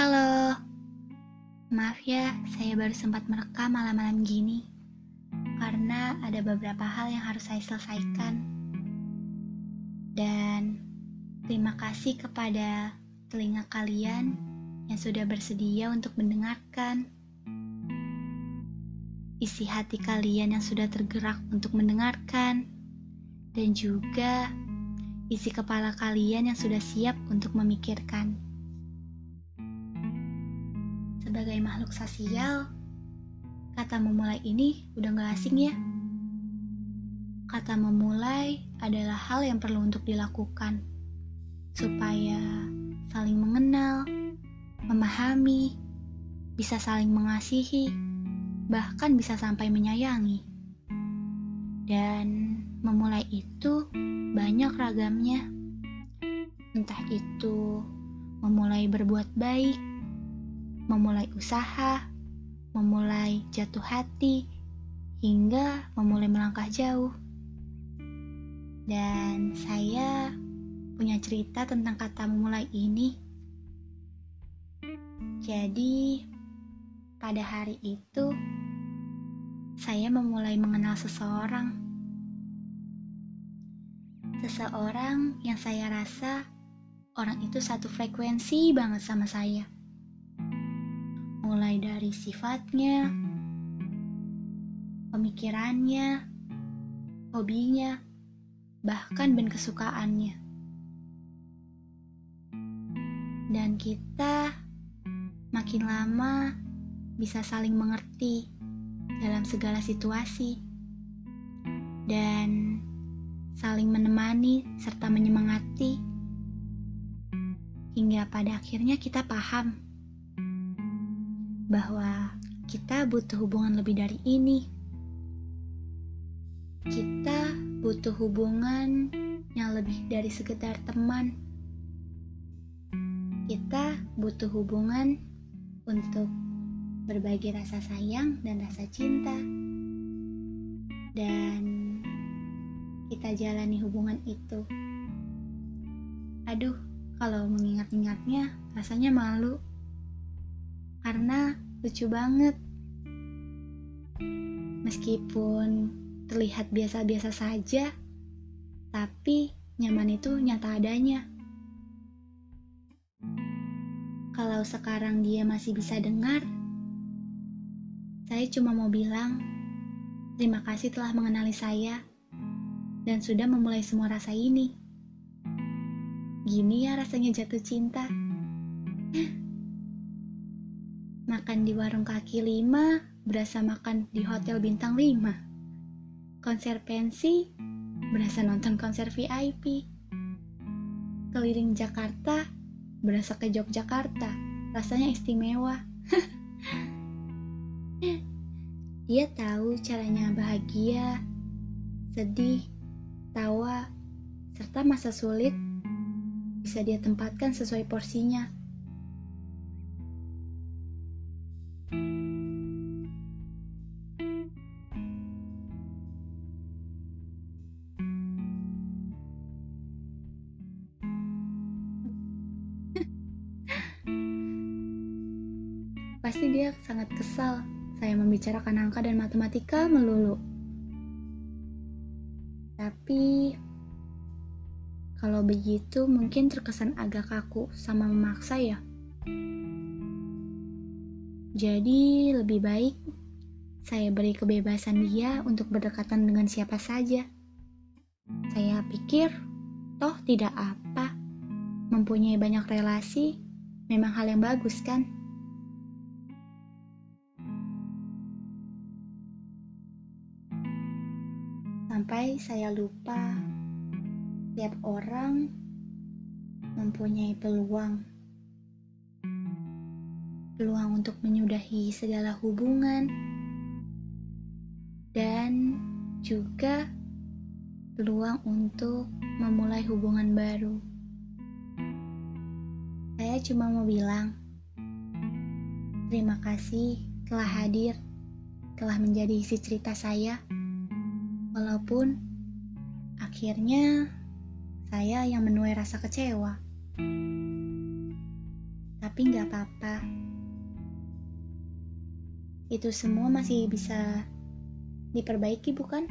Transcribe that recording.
Halo, maaf ya, saya baru sempat merekam malam-malam gini karena ada beberapa hal yang harus saya selesaikan. Dan terima kasih kepada telinga kalian yang sudah bersedia untuk mendengarkan. Isi hati kalian yang sudah tergerak untuk mendengarkan, dan juga isi kepala kalian yang sudah siap untuk memikirkan. Sebagai makhluk sosial, kata memulai ini udah gak asing ya. Kata memulai adalah hal yang perlu untuk dilakukan supaya saling mengenal, memahami, bisa saling mengasihi, bahkan bisa sampai menyayangi. Dan memulai itu banyak ragamnya. Entah itu memulai berbuat baik, memulai usaha, memulai jatuh hati, hingga memulai melangkah jauh. Dan saya punya cerita tentang kata memulai ini. Jadi, pada hari itu saya memulai mengenal seseorang. Seseorang yang saya rasa orang itu satu frekuensi banget sama saya. Mulai dari sifatnya, pemikirannya, hobinya, bahkan ben kesukaannya. dan kita makin lama bisa saling mengerti dalam segala situasi dan saling menemani serta menyemangati hingga pada akhirnya kita paham bahwa kita butuh hubungan lebih dari ini. Kita butuh hubungan yang lebih dari sekedar teman kita butuh hubungan untuk berbagi rasa sayang dan rasa cinta. Dan kita jalani hubungan itu. Aduh, kalau mengingat-ingatnya rasanya malu. Karena lucu banget. Meskipun terlihat biasa-biasa saja, tapi nyaman itu nyata adanya. Kalau sekarang dia masih bisa dengar, saya cuma mau bilang terima kasih telah mengenali saya dan sudah memulai semua rasa ini. Gini ya rasanya jatuh cinta. Makan di warung kaki lima, berasa makan di hotel bintang lima. Konser pensi, berasa nonton konser VIP. Keliling Jakarta, berasa ke Yogyakarta. Rasanya istimewa. Dia tahu caranya bahagia, sedih, tawa, serta masa sulit bisa dia tempatkan sesuai porsinya. Pasti dia sangat kesal saya membicarakan angka dan matematika melulu. Tapi kalau begitu mungkin terkesan agak kaku sama memaksa ya. Jadi lebih baik saya beri kebebasan dia untuk berdekatan dengan siapa saja. Saya pikir toh tidak apa. Mempunyai banyak relasi memang hal yang bagus kan? Sampai saya lupa tiap orang mempunyai peluang peluang untuk menyudahi segala hubungan dan juga peluang untuk memulai hubungan baru. Saya cuma mau bilang terima kasih telah hadir, telah menjadi isi cerita saya. Walaupun akhirnya saya yang menuai rasa kecewa. Tapi nggak apa-apa. Itu semua masih bisa diperbaiki, bukan?